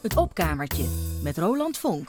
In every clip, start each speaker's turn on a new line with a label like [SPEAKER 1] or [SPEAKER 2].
[SPEAKER 1] Het opkamertje met Roland Vonk.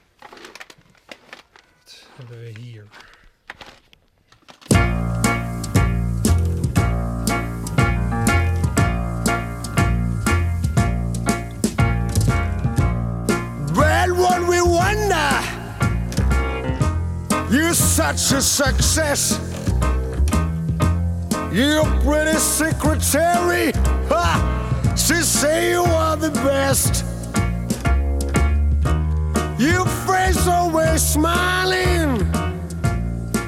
[SPEAKER 2] Hier?
[SPEAKER 3] Well, what we wonder, you're such a success. Your pretty secretary, ha, she say you are the best. Your face always smiling,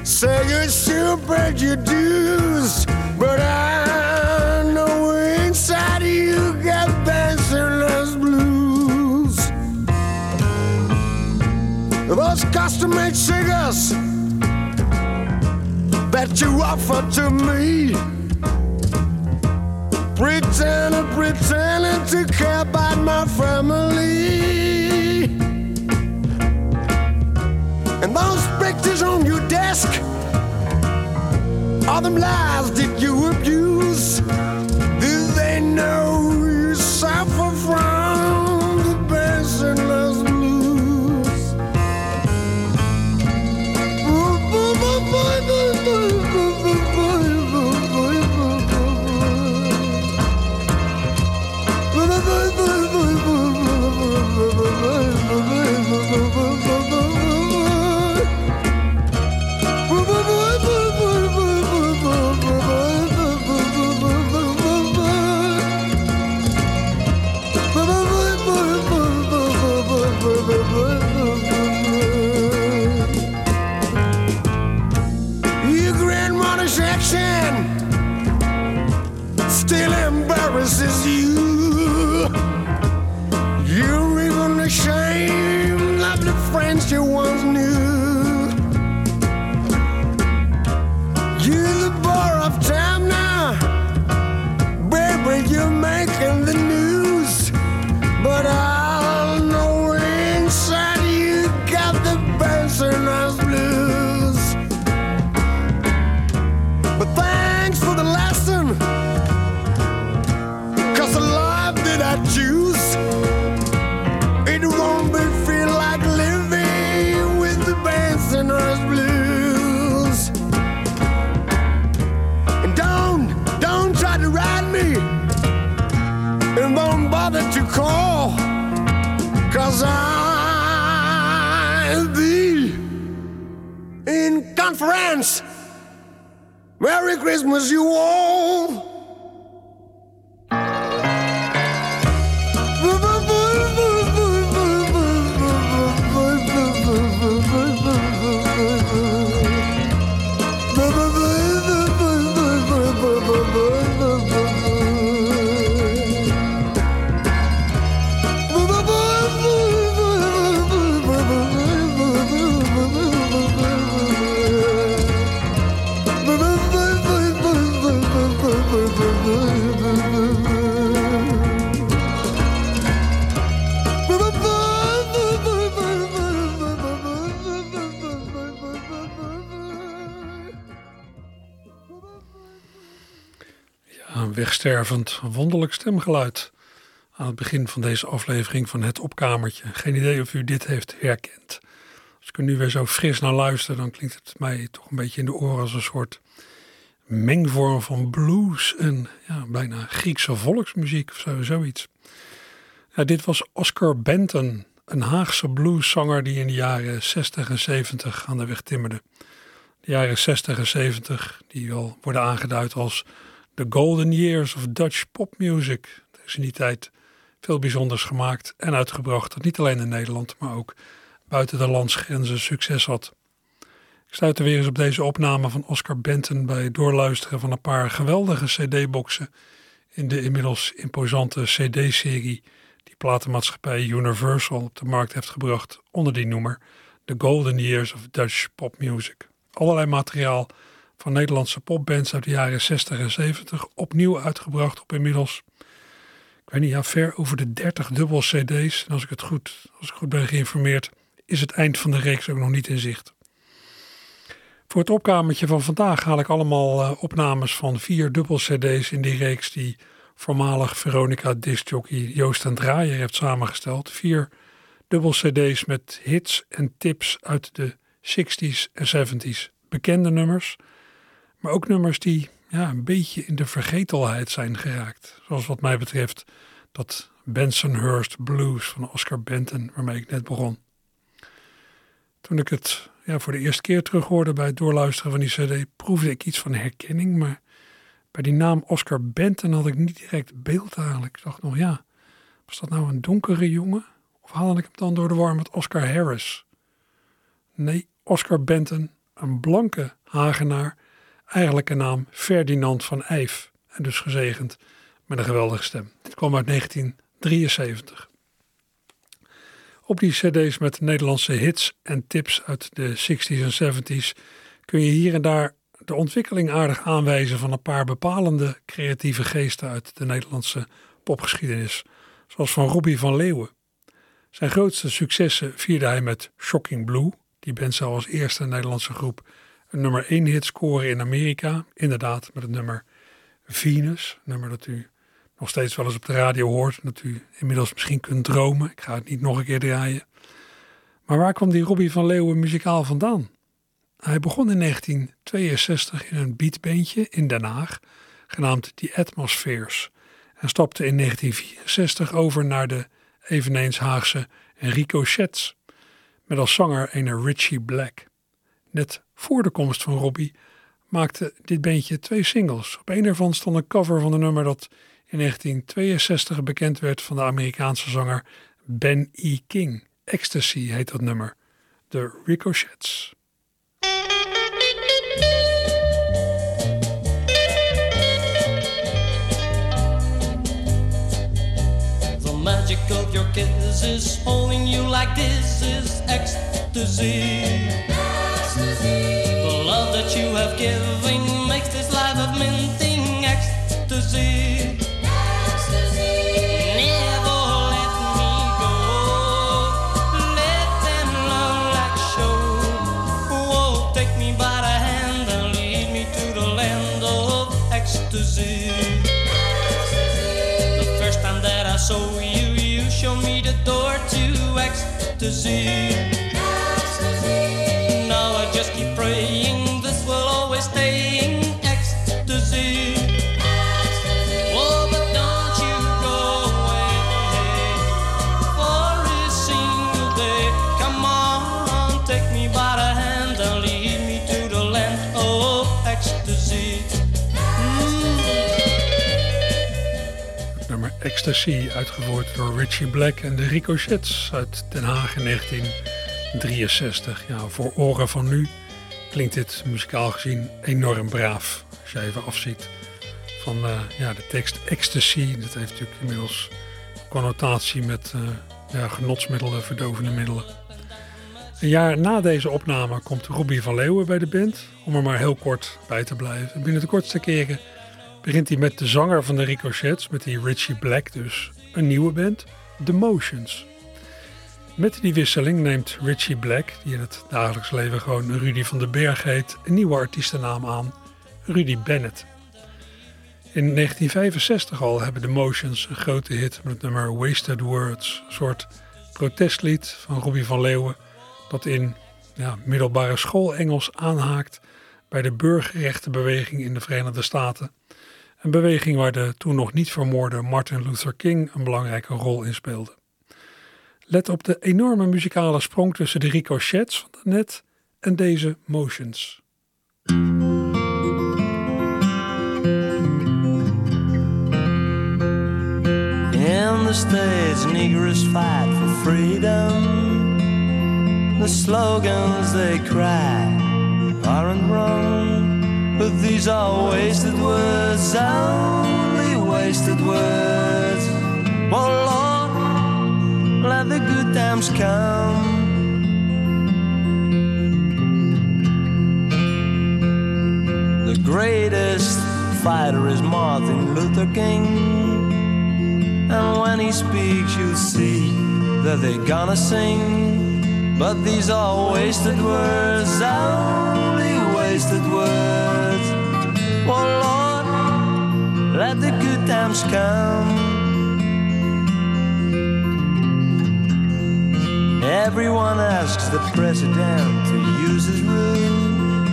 [SPEAKER 3] say you sure paid your dues, but I know inside you got dancerless blues. Those custom-made cigars that you offer to me. Pretending, pretending to care about my family. And those pictures on your desk are them lies that you abuse. Do they know
[SPEAKER 2] Wegstervend, wonderlijk stemgeluid. Aan het begin van deze aflevering van Het Opkamertje. Geen idee of u dit heeft herkend. Als ik er nu weer zo fris naar luister, dan klinkt het mij toch een beetje in de oren als een soort mengvorm van blues en ja, bijna Griekse volksmuziek of zo, zoiets. Ja, dit was Oscar Benton een Haagse blueszanger die in de jaren 60 en 70 aan de weg timmerde. De jaren 60 en 70 die wel worden aangeduid als The Golden Years of Dutch Pop Music. Er is in die tijd veel bijzonders gemaakt en uitgebracht dat niet alleen in Nederland, maar ook buiten de landsgrenzen succes had. Ik stuitte weer eens op deze opname van Oscar Benton bij doorluisteren van een paar geweldige CD-boxen in de inmiddels imposante CD-serie die platenmaatschappij Universal op de markt heeft gebracht onder die noemer The Golden Years of Dutch Pop Music. Allerlei materiaal van Nederlandse popbands uit de jaren 60 en 70 opnieuw uitgebracht op inmiddels, ik weet niet, ja, ver over de 30 dubbel CD's. En als ik het goed, als ik goed ben geïnformeerd, is het eind van de reeks ook nog niet in zicht. Voor het opkamertje van vandaag haal ik allemaal uh, opnames van vier dubbel CD's in die reeks die voormalig Veronica discjockey Joost en Draaier heeft samengesteld. Vier dubbel CD's met hits en tips uit de 60s en 70s. Bekende nummers, maar ook nummers die ja, een beetje in de vergetelheid zijn geraakt. Zoals wat mij betreft dat Bensonhurst Blues van Oscar Benton, waarmee ik net begon. Toen ik het ja, voor de eerste keer terughoorde bij het doorluisteren van die CD, proefde ik iets van herkenning. Maar bij die naam Oscar Benton had ik niet direct beeld eigenlijk. Ik dacht nog, ja, was dat nou een donkere jongen? Of haalde ik hem dan door de war met Oscar Harris? Nee, Oscar Benton, een blanke Hagenaar, eigenlijk een naam Ferdinand van Eyf. En dus gezegend met een geweldige stem. Dit kwam uit 1973. Op die cd's met Nederlandse hits en tips uit de 60s en 70s kun je hier en daar de ontwikkeling aardig aanwijzen van een paar bepalende creatieve geesten uit de Nederlandse popgeschiedenis, zoals van Robbie van Leeuwen. Zijn grootste successen vierde hij met Shocking Blue, die band zou als eerste Nederlandse groep een nummer 1 hit scoren in Amerika, inderdaad met het nummer Venus, nummer dat u nog steeds wel eens op de radio hoort. Dat u inmiddels misschien kunt dromen. Ik ga het niet nog een keer draaien. Maar waar kwam die Robbie van Leeuwen muzikaal vandaan? Hij begon in 1962 in een beatbandje in Den Haag, genaamd The Atmospheres. En stapte in 1964 over naar de eveneens Haagse Ricochets. Met als zanger een Richie Black. Net voor de komst van Robbie maakte dit bandje twee singles. Op een ervan stond een cover van een nummer dat in 1962 bekend werd van de Amerikaanse zanger Ben E. King. Ecstasy heet dat nummer. De Ricochets.
[SPEAKER 4] Magic of your kisses holding you like this is ecstasy. Ecstasy. The love that you have given makes this life a living thing to see. The love that you never let me go, let it long show. Who take me by the hand and lead me to the land of minting ecstasy.
[SPEAKER 2] saw you, you showed me the door to ecstasy. ecstasy. Ecstasy, uitgevoerd door Richie Black en de Ricochets uit Den Haag in 1963. Ja, voor oren van nu klinkt dit muzikaal gezien enorm braaf. Als je even afziet van uh, ja, de tekst Ecstasy. Dat heeft natuurlijk inmiddels connotatie met uh, ja, genotsmiddelen, verdovende middelen. Een jaar na deze opname komt Robbie van Leeuwen bij de band, om er maar heel kort bij te blijven. Binnen de kortste keren begint hij met de zanger van de Ricochets, met die Richie Black dus, een nieuwe band, The Motions. Met die wisseling neemt Richie Black, die in het dagelijks leven gewoon Rudy van den Berg heet, een nieuwe artiestennaam aan, Rudy Bennett. In 1965 al hebben The Motions een grote hit met het nummer Wasted Words, een soort protestlied van Robbie van Leeuwen, dat in ja, middelbare school Engels aanhaakt bij de burgerrechtenbeweging in de Verenigde Staten. Een beweging waar de toen nog niet vermoorde Martin Luther King een belangrijke rol in speelde. Let op de enorme muzikale sprong tussen de ricochets van net en deze motions.
[SPEAKER 5] In the States, Negroes fight for freedom. The slogans they cry aren't wrong, but these are wasted words, only wasted words. Oh Lord, let the good times come. The greatest fighter is Martin Luther King. And when he speaks, you'll see that they're gonna sing. But these are wasted words, only wasted words. Oh Lord, let the good times come. Everyone asks the president to use his rule.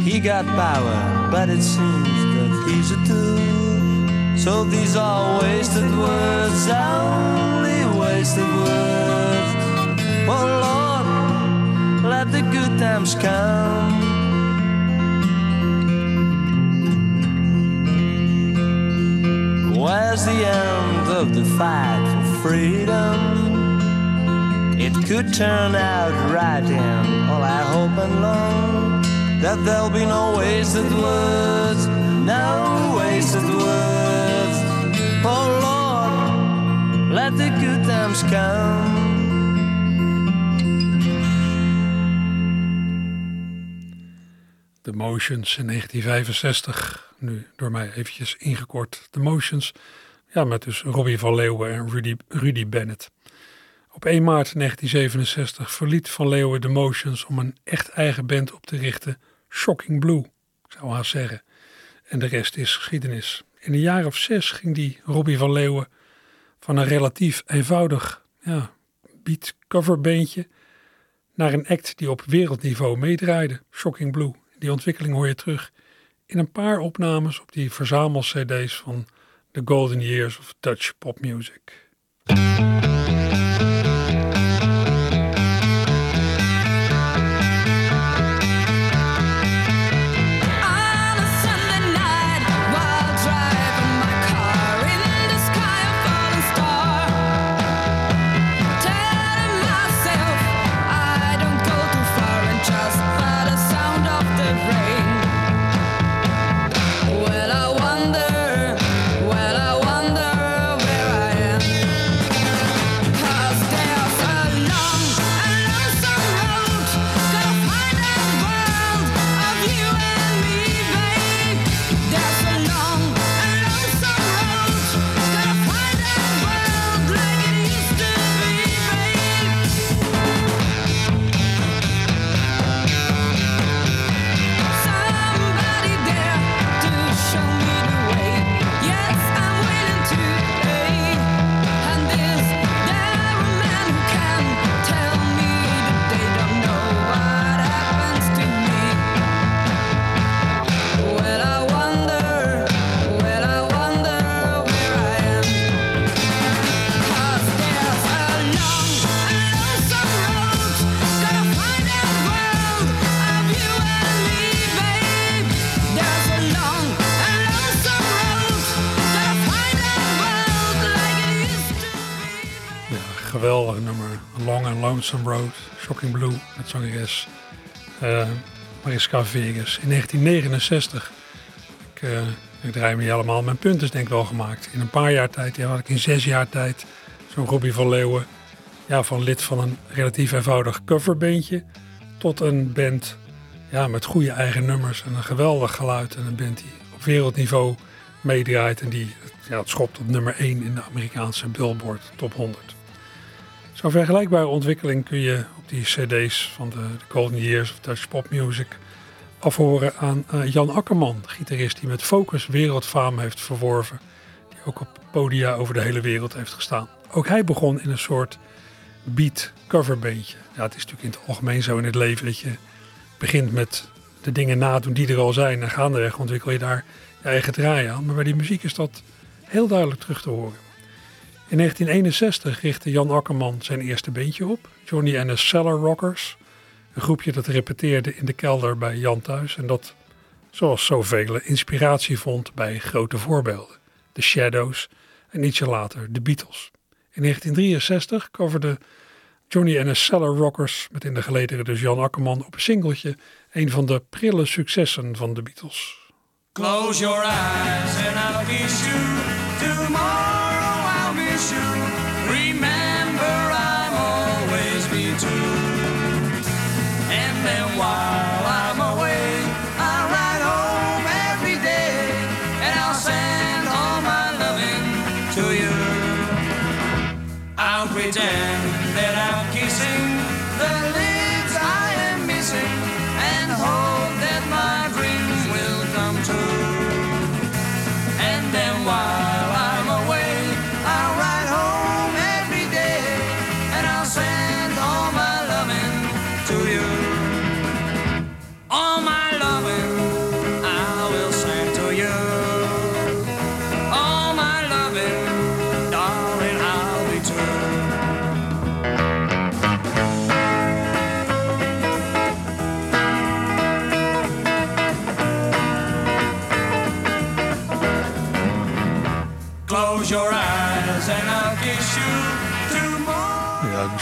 [SPEAKER 5] He got power, but it seems that he's a tool. So these are wasted words, only wasted words. Oh Lord, let the good times come. Where's the end of the fight for freedom? It could turn out right, and all I hope and long that there'll be no wasted words, no wasted words. Oh Lord, let the good times come.
[SPEAKER 2] The Motions in 1965. Nu door mij eventjes ingekort. The Motions. Ja, met dus Robbie van Leeuwen en Rudy, Rudy Bennett. Op 1 maart 1967 verliet Van Leeuwen The Motions om een echt eigen band op te richten. Shocking Blue, ik zou haast zeggen. En de rest is geschiedenis. In een jaar of zes ging die Robbie van Leeuwen van een relatief eenvoudig ja, beat coverbandje naar een act die op wereldniveau meedraaide. Shocking Blue. Die ontwikkeling hoor je terug in een paar opnames op die verzamel-cd's van The Golden Years of Dutch Pop Music. Ja, geweldig nummer. Long and Lonesome Road, Shocking Blue met zangeres eh Mariska Vegas. In 1969, ik, eh, ik draai me allemaal, mijn punt is denk ik wel gemaakt. In een paar jaar tijd, ja, had ik in zes jaar tijd zo'n Robbie van Leeuwen. Ja, van lid van een relatief eenvoudig coverbandje tot een band ja, met goede eigen nummers en een geweldig geluid. En een band die op wereldniveau meedraait en die ja, het schopt op nummer 1 in de Amerikaanse Billboard Top 100. Zo'n vergelijkbare ontwikkeling kun je op die cd's van de, de Golden Years of Dutch Pop Music afhoren aan eh, Jan Akkerman, gitarist die met Focus wereldfaam heeft verworven. Die ook op podia over de hele wereld heeft gestaan. Ook hij begon in een soort beat coverbandje. Ja, het is natuurlijk in het algemeen zo in het leven dat je begint met de dingen nadoen die er al zijn. En gaandeweg ontwikkel je daar je eigen draai aan. Maar bij die muziek is dat heel duidelijk terug te horen. In 1961 richtte Jan Akkerman zijn eerste beentje op, Johnny and the Cellar Rockers. Een groepje dat repeteerde in de kelder bij Jan thuis en dat, zoals zoveel, inspiratie vond bij grote voorbeelden. The Shadows en ietsje later de Beatles. In 1963 coverde Johnny and the Cellar Rockers met in de gelederen dus Jan Akkerman op een singeltje een van de prille successen van de Beatles.
[SPEAKER 6] Close your eyes and I'll kiss you. Tomorrow. Remember I'm always be true. And then while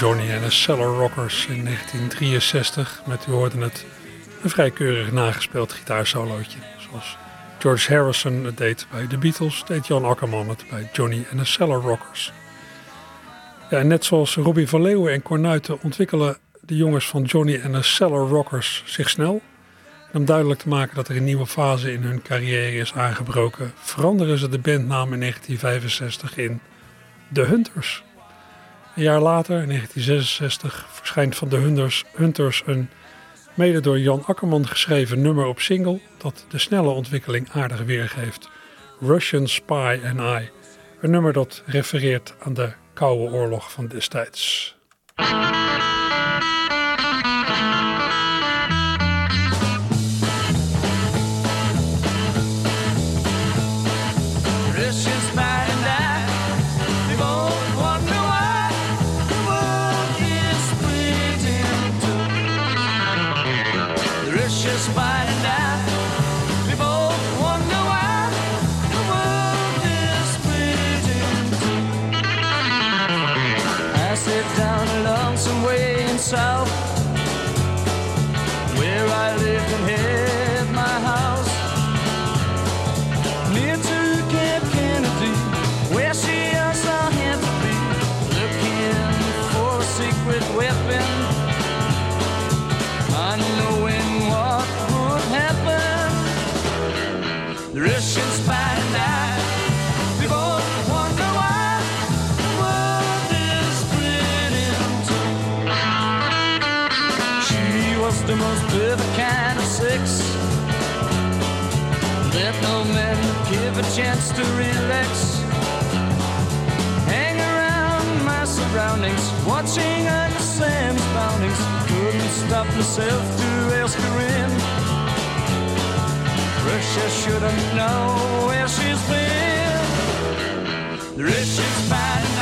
[SPEAKER 2] Johnny and the Cellar Rockers in 1963 met, u hoorde het, een vrij keurig nagespeeld gitaarsolootje. Zoals George Harrison het deed bij de Beatles, deed Jan Akkerman het bij Johnny and the Cellar Rockers. Ja, en net zoals Robbie van Leeuwen en Cornuiten ontwikkelen de jongens van Johnny and the Cellar Rockers zich snel. En om duidelijk te maken dat er een nieuwe fase in hun carrière is aangebroken, veranderen ze de bandnaam in 1965 in The Hunters. Een jaar later, in 1966, verschijnt van de Hunters, Hunters een mede door Jan Akkerman geschreven nummer op single dat de snelle ontwikkeling aardig weergeeft. Russian Spy and I. Een nummer dat refereert aan de Koude Oorlog van destijds.
[SPEAKER 6] Give a chance to relax. Hang around my surroundings, watching Uncle Sam's boundings. Couldn't stop myself to ask her in. Russia shouldn't know where she's been. The Russians find out.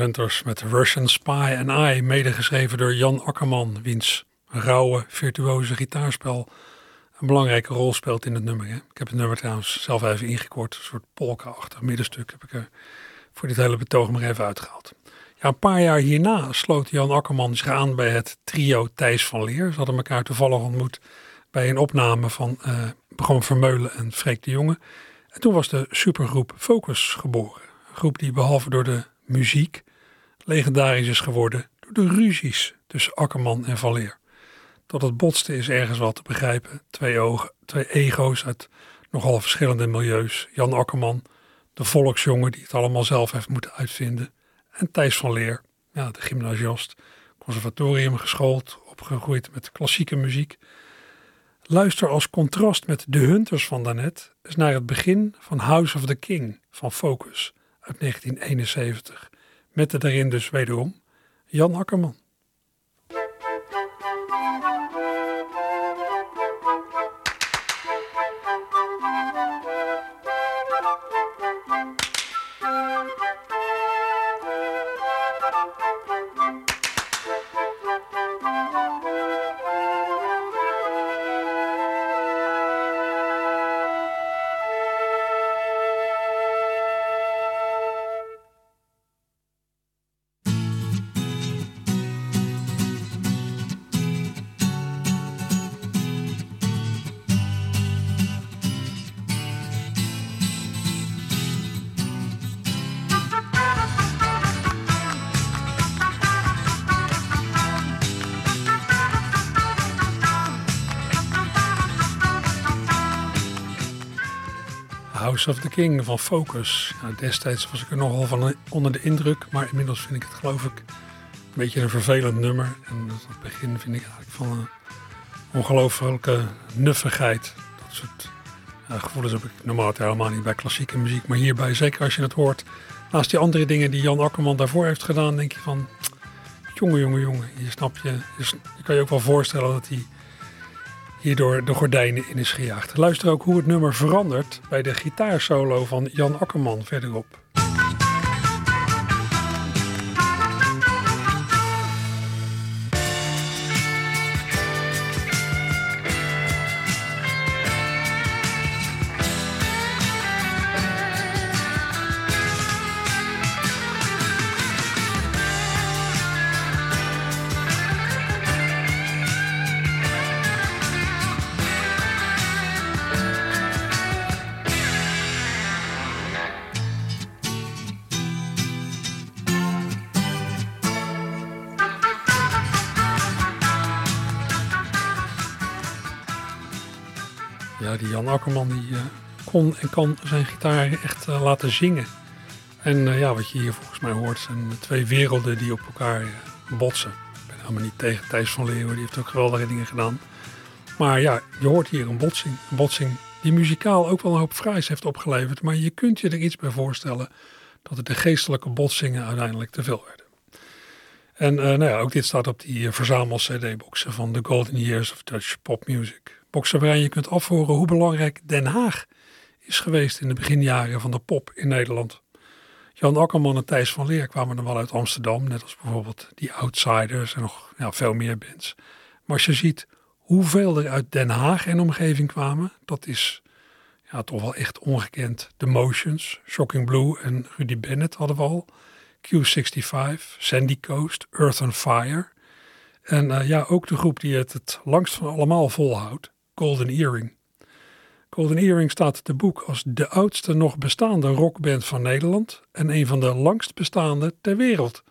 [SPEAKER 2] Met Russian Spy and I, medegeschreven door Jan Akkerman, wiens rauwe, virtuoze gitaarspel een belangrijke rol speelt in het nummer. Ik heb het nummer trouwens zelf even ingekort, een soort polka-achtig middenstuk heb ik er voor dit hele betoog maar even uitgehaald. Ja, een paar jaar hierna sloot Jan Akkerman zich aan bij het trio Thijs van Leer. Ze hadden elkaar toevallig ontmoet bij een opname van eh Bram Vermeulen en Freek de Jonge. En toen was de supergroep Focus geboren. Een groep die behalve door de muziek legendarisch is geworden door de ruzies tussen Akkerman en Van Leer. Tot het botste is ergens wel te begrijpen. Twee, ogen, twee ego's uit nogal verschillende milieus. Jan Akkerman, de volksjongen die het allemaal zelf heeft moeten uitvinden. En Thijs van Leer, ja, de gymnasiast, conservatorium geschoold, opgegroeid met klassieke muziek. Luister als contrast met de Hunters van daarnet eens naar het begin van House of the King van Focus uit 1971. Met de daarin dus wederom Jan Akkerman. House of the King van Focus. Ja, destijds was ik er nogal van onder de indruk, maar inmiddels vind ik het geloof ik een beetje een vervelend nummer. En het begin vind ik eigenlijk van een ongelooflijke nuffigheid. Dat soort ja, gevoelens heb ik normaal helemaal niet bij klassieke muziek, maar hierbij zeker als je het hoort. Naast die andere dingen die Jan Akkerman daarvoor heeft gedaan, denk je van, jongen, jongen, jongen, je snap je, je kan je ook wel voorstellen dat hij hierdoor de gordijnen in is gejaagd. Luister ook hoe het nummer verandert bij de gitaarsolo van Jan Akkerman verderop. Akkerman die eh, kon en kan zijn gitaar echt eh, laten zingen. En eh, ja, wat je hier volgens mij hoort zijn twee werelden die op elkaar botsen. Ik ben helemaal niet tegen Thijs van Leeuwen, die heeft ook geweldige dingen gedaan. Maar ja, je hoort hier een botsing. Een botsing die muzikaal ook wel een hoop fraais heeft opgeleverd. Maar je kunt je er iets bij voorstellen dat het de geestelijke botsingen uiteindelijk te veel werden. En nou ja, ook dit staat op die eh, verzamel-cd-boxen van The Golden Years of Dutch Pop Music. Waarin je kunt afhoren hoe belangrijk Den Haag is geweest in de beginjaren van de pop in Nederland. Jan Akkerman en Thijs van Leer kwamen dan wel uit Amsterdam, net als bijvoorbeeld die Outsiders en nog ja, veel meer bands. Maar als je ziet hoeveel er uit Den Haag en omgeving kwamen, dat is ja, toch wel echt ongekend. The Motions, Shocking Blue en Rudy Bennett hadden we al. Q65, Sandy Coast, Earth and Fire. En eh, ja, ook de groep die het het langst van allemaal volhoudt, Golden Earring. Golden Earring staat te boek als de oudste nog bestaande rockband van Nederland en een van de langst bestaande ter wereld.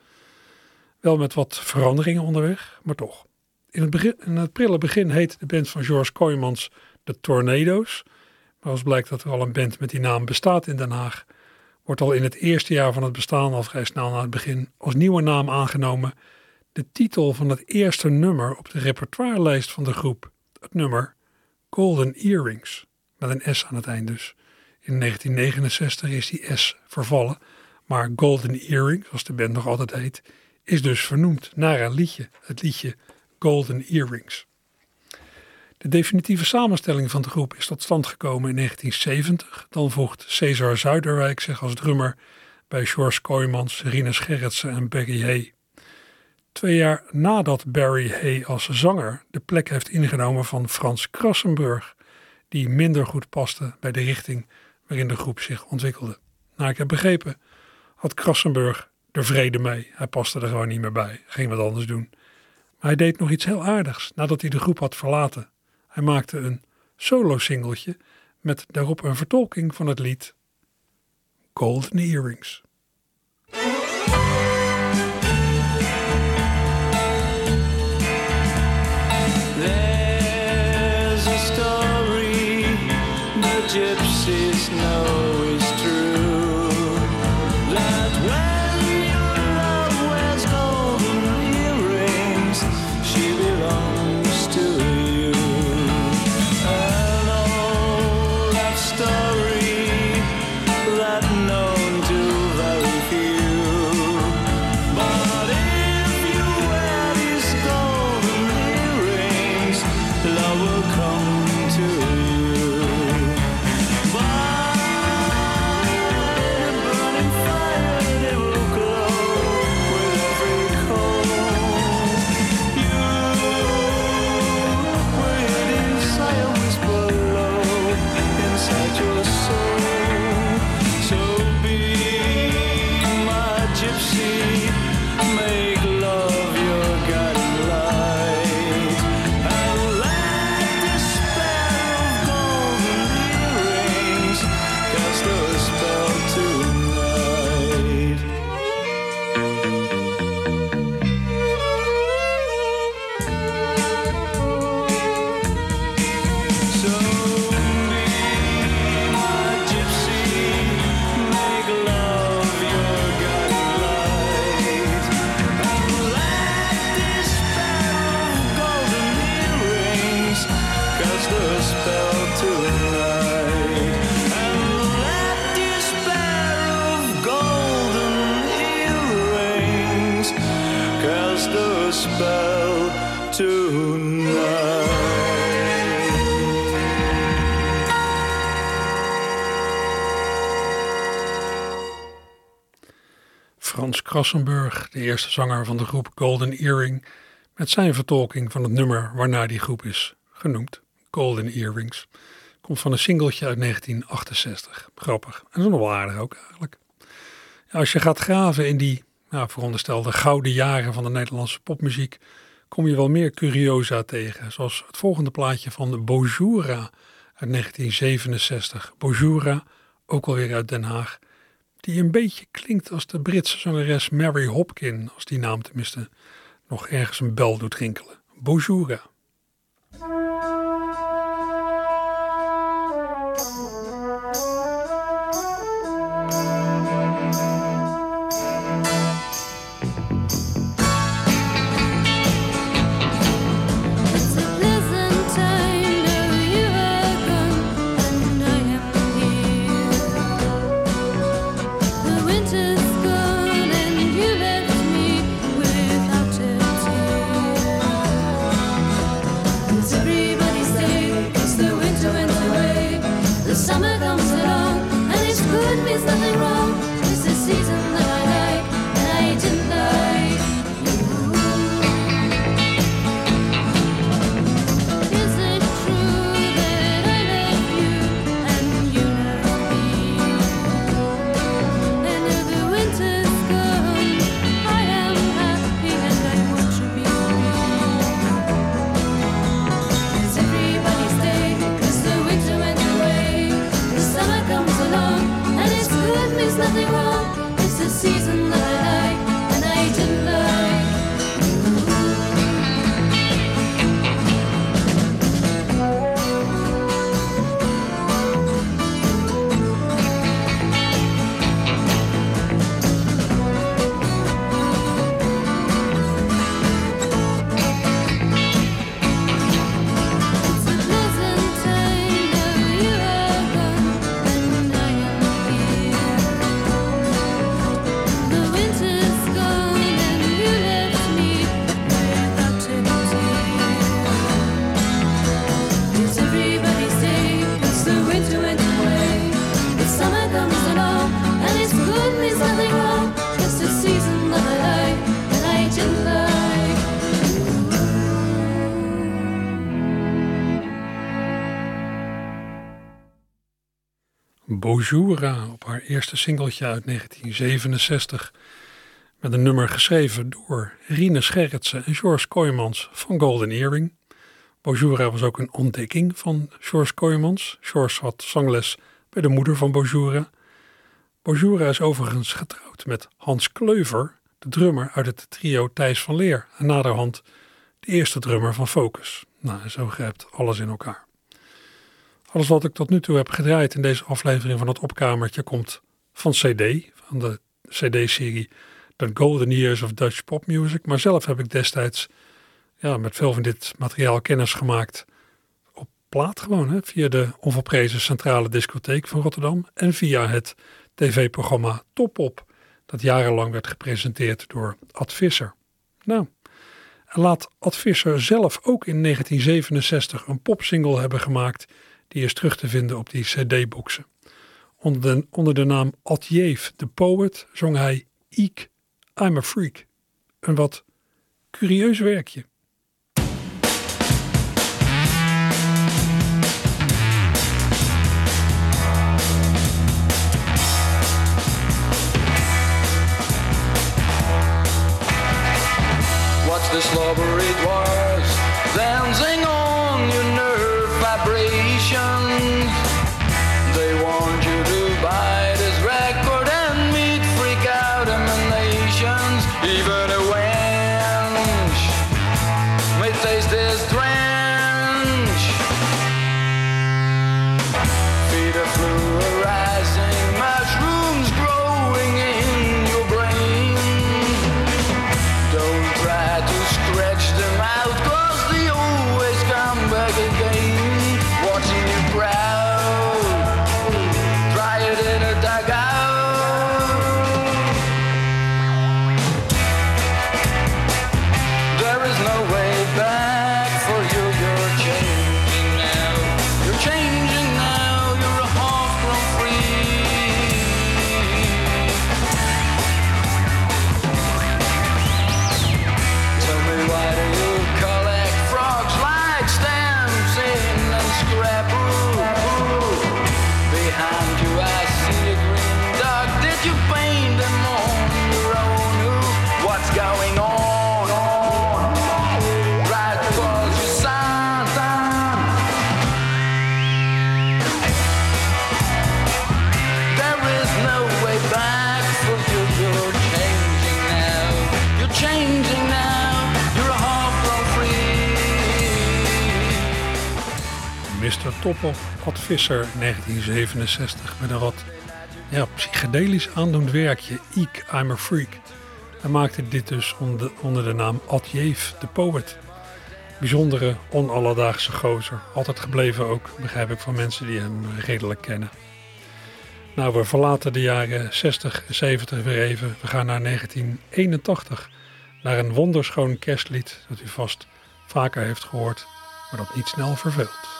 [SPEAKER 2] Wel met wat veranderingen onderweg, maar toch. In het, begin, in het prille begin heet de band van George Kooijmans de Tornado's. Maar als blijkt dat er al een band met die naam bestaat in Den Haag, wordt al in het eerste jaar van het bestaan, al vrij snel na het begin, als nieuwe naam aangenomen de titel van het eerste nummer op de repertoirelijst van de groep. Het nummer Golden Earrings, met een S aan het eind dus. In 1969 is die S vervallen, maar Golden Earrings, zoals de band nog altijd heet, is dus vernoemd naar een liedje, het liedje Golden Earrings. De definitieve samenstelling van de groep is tot stand gekomen in 1970. Dan voegt Cesar Zuiderwijk zich als drummer bij George Kooijmans, Rinus Gerritsen en Barry Hay. Twee jaar nadat Barry Hay als zanger de plek heeft ingenomen van Frans Krassenburg, die minder goed paste bij de richting waarin de groep zich ontwikkelde. Naar ik heb begrepen, had Krassenburg er vrede mee. Hij paste er gewoon niet meer bij, ging wat anders doen. Maar hij deed nog iets heel aardigs nadat hij de groep had verlaten. Hij maakte een solo-singeltje met daarop een vertolking van het lied Golden Earrings. Frans Krassenburg, de eerste zanger van de groep Golden Earring, met zijn vertolking van het nummer waarna die groep is genoemd, Golden Earrings. Komt van een singeltje uit 1968. Grappig. En dat is nog wel aardig ook eigenlijk. Als je gaat graven in die nou, veronderstelde gouden jaren van de Nederlandse popmuziek, kom je wel meer curiosa tegen. Zoals het volgende plaatje van Bojura uit 1967. Bojura, ook alweer uit Den Haag die een beetje klinkt als de Britse zangeres Mary Hopkin, als die naam tenminste nog ergens een bel doet rinkelen. Bonjour. Op haar eerste singeltje uit 1967. Met een nummer geschreven door Rine Scherritsen en George Kooijmans van Golden Earring. Bojura was ook een ontdekking van George Kooijmans. George had zangles bij de moeder van Bojura. Bojura is overigens getrouwd met Hans Kleuver, de drummer uit het trio Thijs van Leer. En naderhand de eerste drummer van Focus. Nou, zo grijpt alles in elkaar. Alles wat ik tot nu toe heb gedraaid in deze aflevering van het opkamertje komt van CD, van de CD-serie The Golden Years of Dutch Pop Music. Maar zelf heb ik destijds ja, met veel van dit materiaal kennis gemaakt op plaat gewoon, hè, via de onverprezen Centrale Discotheek van Rotterdam en via het tv-programma Top Op, dat jarenlang werd gepresenteerd door Ad Visser. Nou, laat Ad Visser zelf ook in 1967 een popsingle hebben gemaakt. Die is terug te vinden op die CD-boxen. Onder de, onder de naam Ad Jeef, the Poet, zong hij Eek, I'm a Freak. Een wat curieus werkje.
[SPEAKER 6] Slobbery dwarfs Vibrations.
[SPEAKER 2] Mr. Toppel, Ad Visser, 1967, met een wat ja, psychedelisch aandoend werkje, Eek, I'm a Freak. Hij maakte dit dus onder, onder de naam Ad Jeef, the Poet. Bijzondere, onalledaagse gozer. Altijd gebleven ook, begrijp ik van mensen die hem redelijk kennen. Nou, we verlaten de jaren 60 en 70 weer even. We gaan naar 1981. Naar een wonderschoon kerstlied dat u vast vaker heeft gehoord, maar dat niet snel verveelt.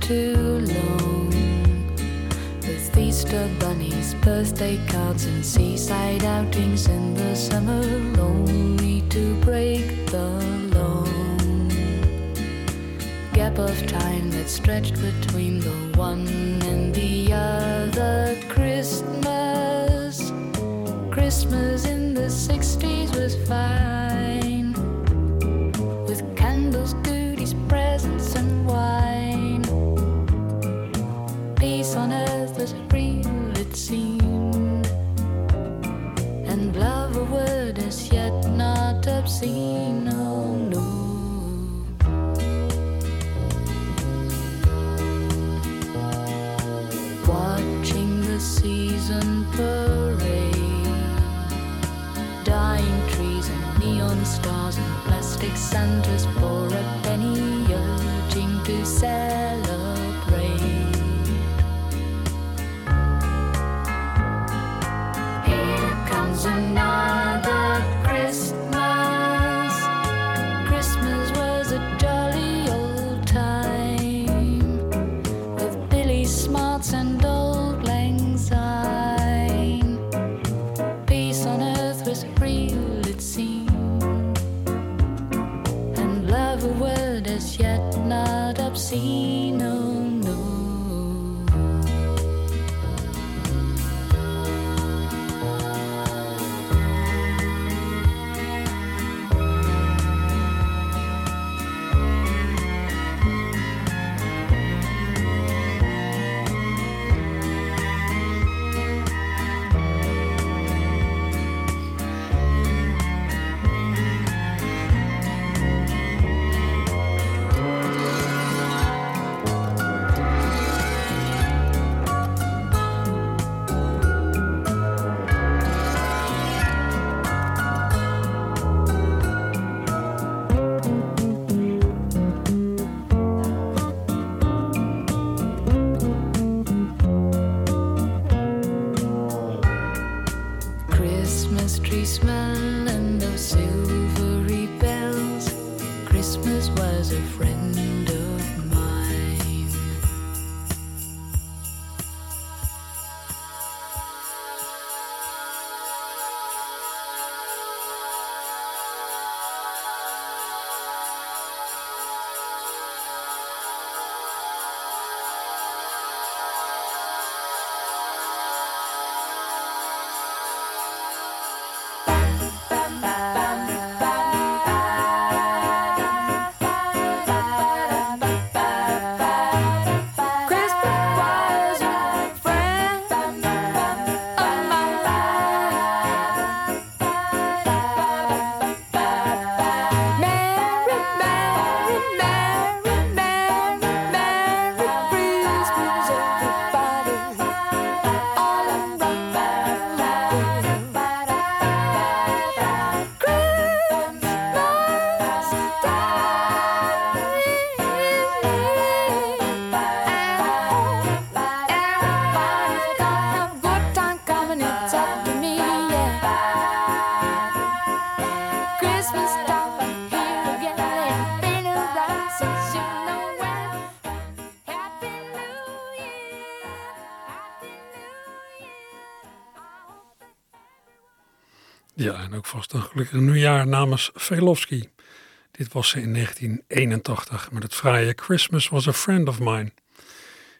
[SPEAKER 7] Too long. With Easter bunnies, birthday cards, and seaside outings in the summer, only to break the long gap of time that stretched between the one and the other Christmas. Christmas in the 60s was fine obscene. Oh no. Watching the season parade dying trees and neon stars and plastic Santas for a penny, urging to celebrate.
[SPEAKER 2] see. Vast een gelukkig nieuwjaar namens Velofsky. Dit was ze in 1981 met het fraaie Christmas was a friend of mine.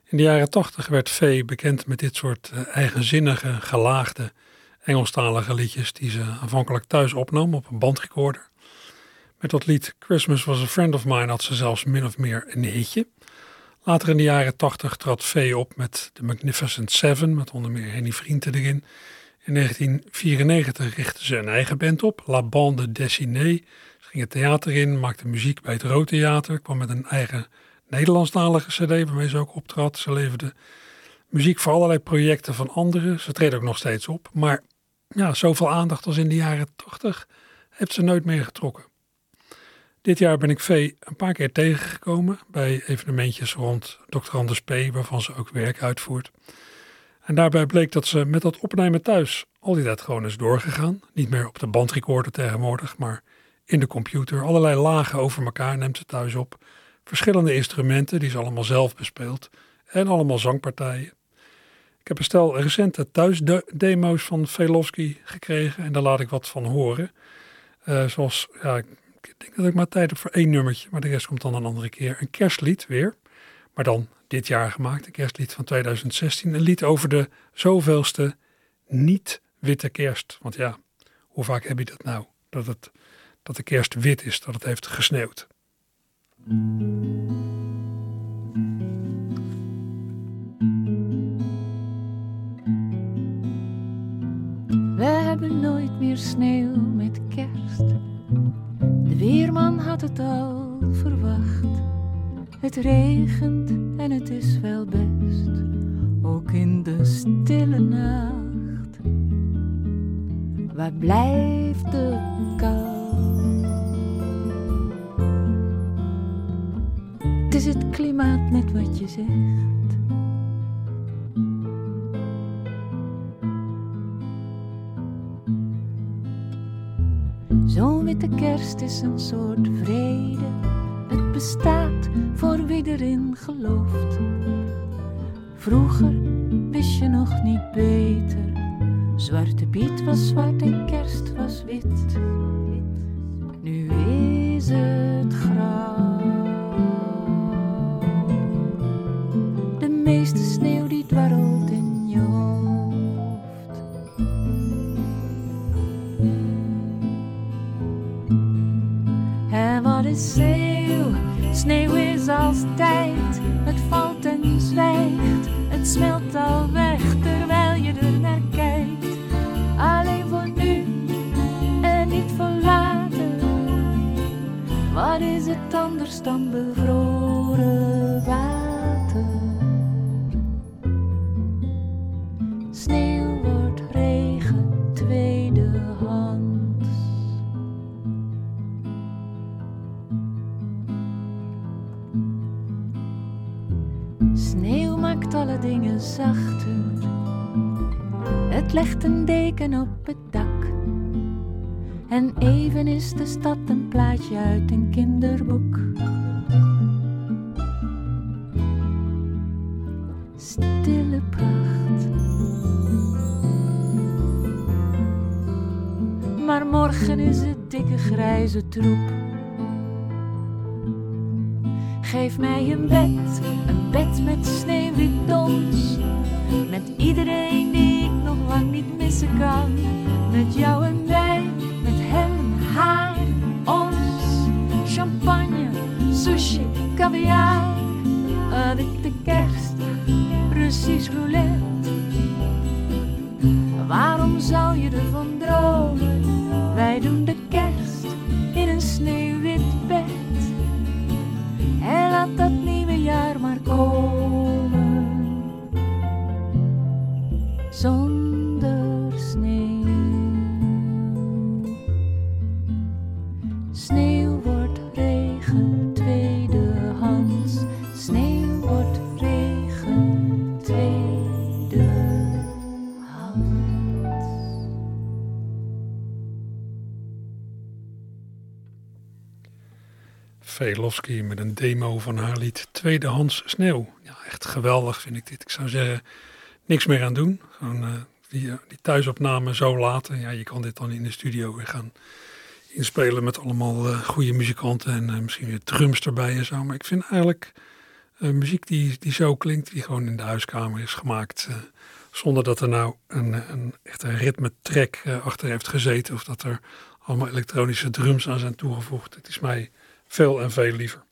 [SPEAKER 2] In de jaren 80 werd Vee bekend met dit soort eh, eigenzinnige, gelaagde, Engelstalige liedjes die ze aanvankelijk thuis opnam op een bandrecorder. Met dat lied Christmas was a friend of mine had ze zelfs min of meer een hitje. Later in de jaren 80 trad Vee op met The Magnificent Seven, met onder meer Henny Vrienden erin. In 1994 richtte ze een eigen band op, La Bande Dessinée. Ze ging het theater in, maakte muziek bij het Rood Theater, kwam met een eigen Nederlandstalige cd waarmee ze ook optrad. Ze leverde muziek voor allerlei projecten van anderen. Ze treedt ook nog steeds op, maar ja, zoveel aandacht als in de jaren 80 heeft ze nooit meer getrokken. Dit jaar ben ik Vee een paar keer tegengekomen bij evenementjes rond Dr. Anders P., waarvan ze ook werk uitvoert. En daarbij bleek dat ze met dat opnemen thuis al die tijd gewoon is doorgegaan. Niet meer op de bandrecorder tegenwoordig, maar in de computer. Allerlei lagen over elkaar neemt ze thuis op. Verschillende instrumenten die ze allemaal zelf bespeelt. En allemaal zangpartijen. Ik heb een stel recente thuisdemo's van Velofsky gekregen en daar laat ik wat van horen. Eh, zoals, ja, ik denk dat ik maar tijd heb voor één nummertje, maar de rest komt dan een andere keer. Een kerstlied weer, maar dan dit jaar gemaakt, een kerstlied van 2016. Een lied over de zoveelste niet-witte kerst. Want ja, hoe vaak heb je dat nou? Dat, het, dat de kerst wit is, dat het heeft gesneeuwd.
[SPEAKER 8] We hebben nooit meer sneeuw met kerst. De weerman had het al verwacht. Het regent en het is wel best, ook in de stille nacht. Waar blijft de kou? Het is het klimaat net wat je zegt. Zo'n witte kerst is een soort vrede. Het bestaat voor wie erin gelooft. Vroeger wist je nog niet beter. Zwarte Piet was zwart en kerst was wit. Geef mij een bed, een bed met
[SPEAKER 2] Velofsky met een demo van haar lied Tweedehands Sneeuw. Ja, echt geweldig vind ik dit. Ik zou zeggen, niks meer aan doen. Eh, die, eh, die thuisopname zo laten. Ja, je kan dit dan in de studio weer gaan inspelen met allemaal eh, goede muzikanten en misschien weer drums erbij en zo. Maar ik vind eigenlijk muziek die, die zo klinkt, die gewoon in de huiskamer is gemaakt. zonder dat er nou een, een echt een ritme track eh, achter heeft gezeten. Of dat er allemaal elektronische drums aan zijn toegevoegd. Het is mij veel en veel liever.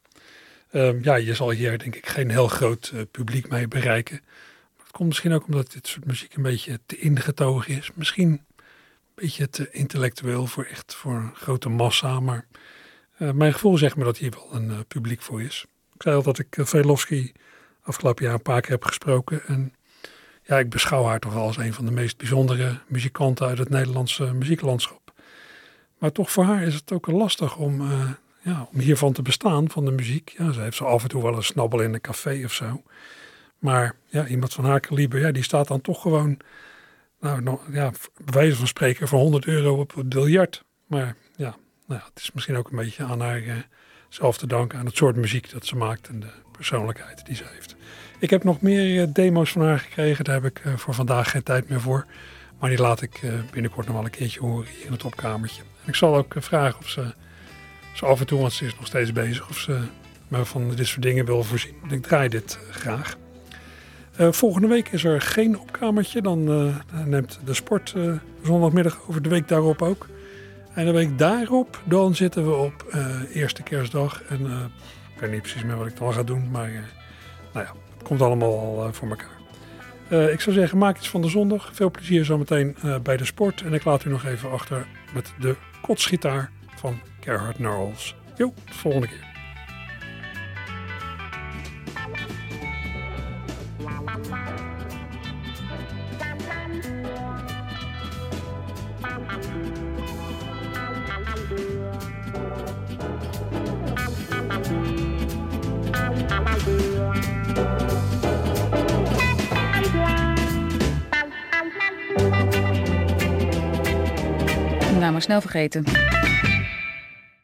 [SPEAKER 2] Ehm, ja, je zal hier denk ik geen heel groot eh, publiek mee bereiken. Maar het komt misschien ook omdat dit soort muziek een beetje te ingetogen is. Misschien een beetje te intellectueel voor echt voor een grote massa. Maar eh, mijn gevoel zegt me dat hier wel een eh, publiek voor is. Ik zei al dat ik Velofsky afgelopen jaar een paar keer heb gesproken. En ja, ik beschouw haar toch wel als een van de meest bijzondere muzikanten uit het Nederlandse muzieklandschap. Maar toch voor haar is het ook lastig om, om hiervan te bestaan, van de muziek. Ja, ze heeft zo af en toe wel een snabbel in een café of zo. Maar ja, iemand van haar kaliber, ja, die staat dan toch gewoon, nou, ja, bij wijze van spreken, voor 100 euro op het biljart. Maar ja, nou ja, het is misschien ook een beetje aan haar eh, zelf te danken, aan het soort muziek dat ze maakt en de persoonlijkheid die ze heeft. Ik heb nog meer eh, demo's van haar gekregen, daar heb ik eh, voor vandaag geen tijd meer voor. Maar die laat ik binnenkort nog wel een keertje horen hier in het opkamertje. Ik zal ook vragen of ze, zo af en toe, want ze is nog steeds bezig, of ze me van dit soort dingen wil voorzien. Ik draai dit eh, graag. Eh, volgende week is er geen opkamertje. Dan eh, neemt de sport zondagmiddag over de week daarop ook. En de week daarop, dan zitten we op eerste kerstdag. En ik weet niet precies meer wat ik dan ga doen. Maar nou ja, het komt allemaal al voor elkaar. Ik zou zeggen, maak iets van de zondag. Veel plezier zometeen bij de sport. En ik laat u nog even achter met de kotsgitaar van Gerhard Knowles. Jo, tot de volgende keer.
[SPEAKER 9] Nou, maar snel vergeten.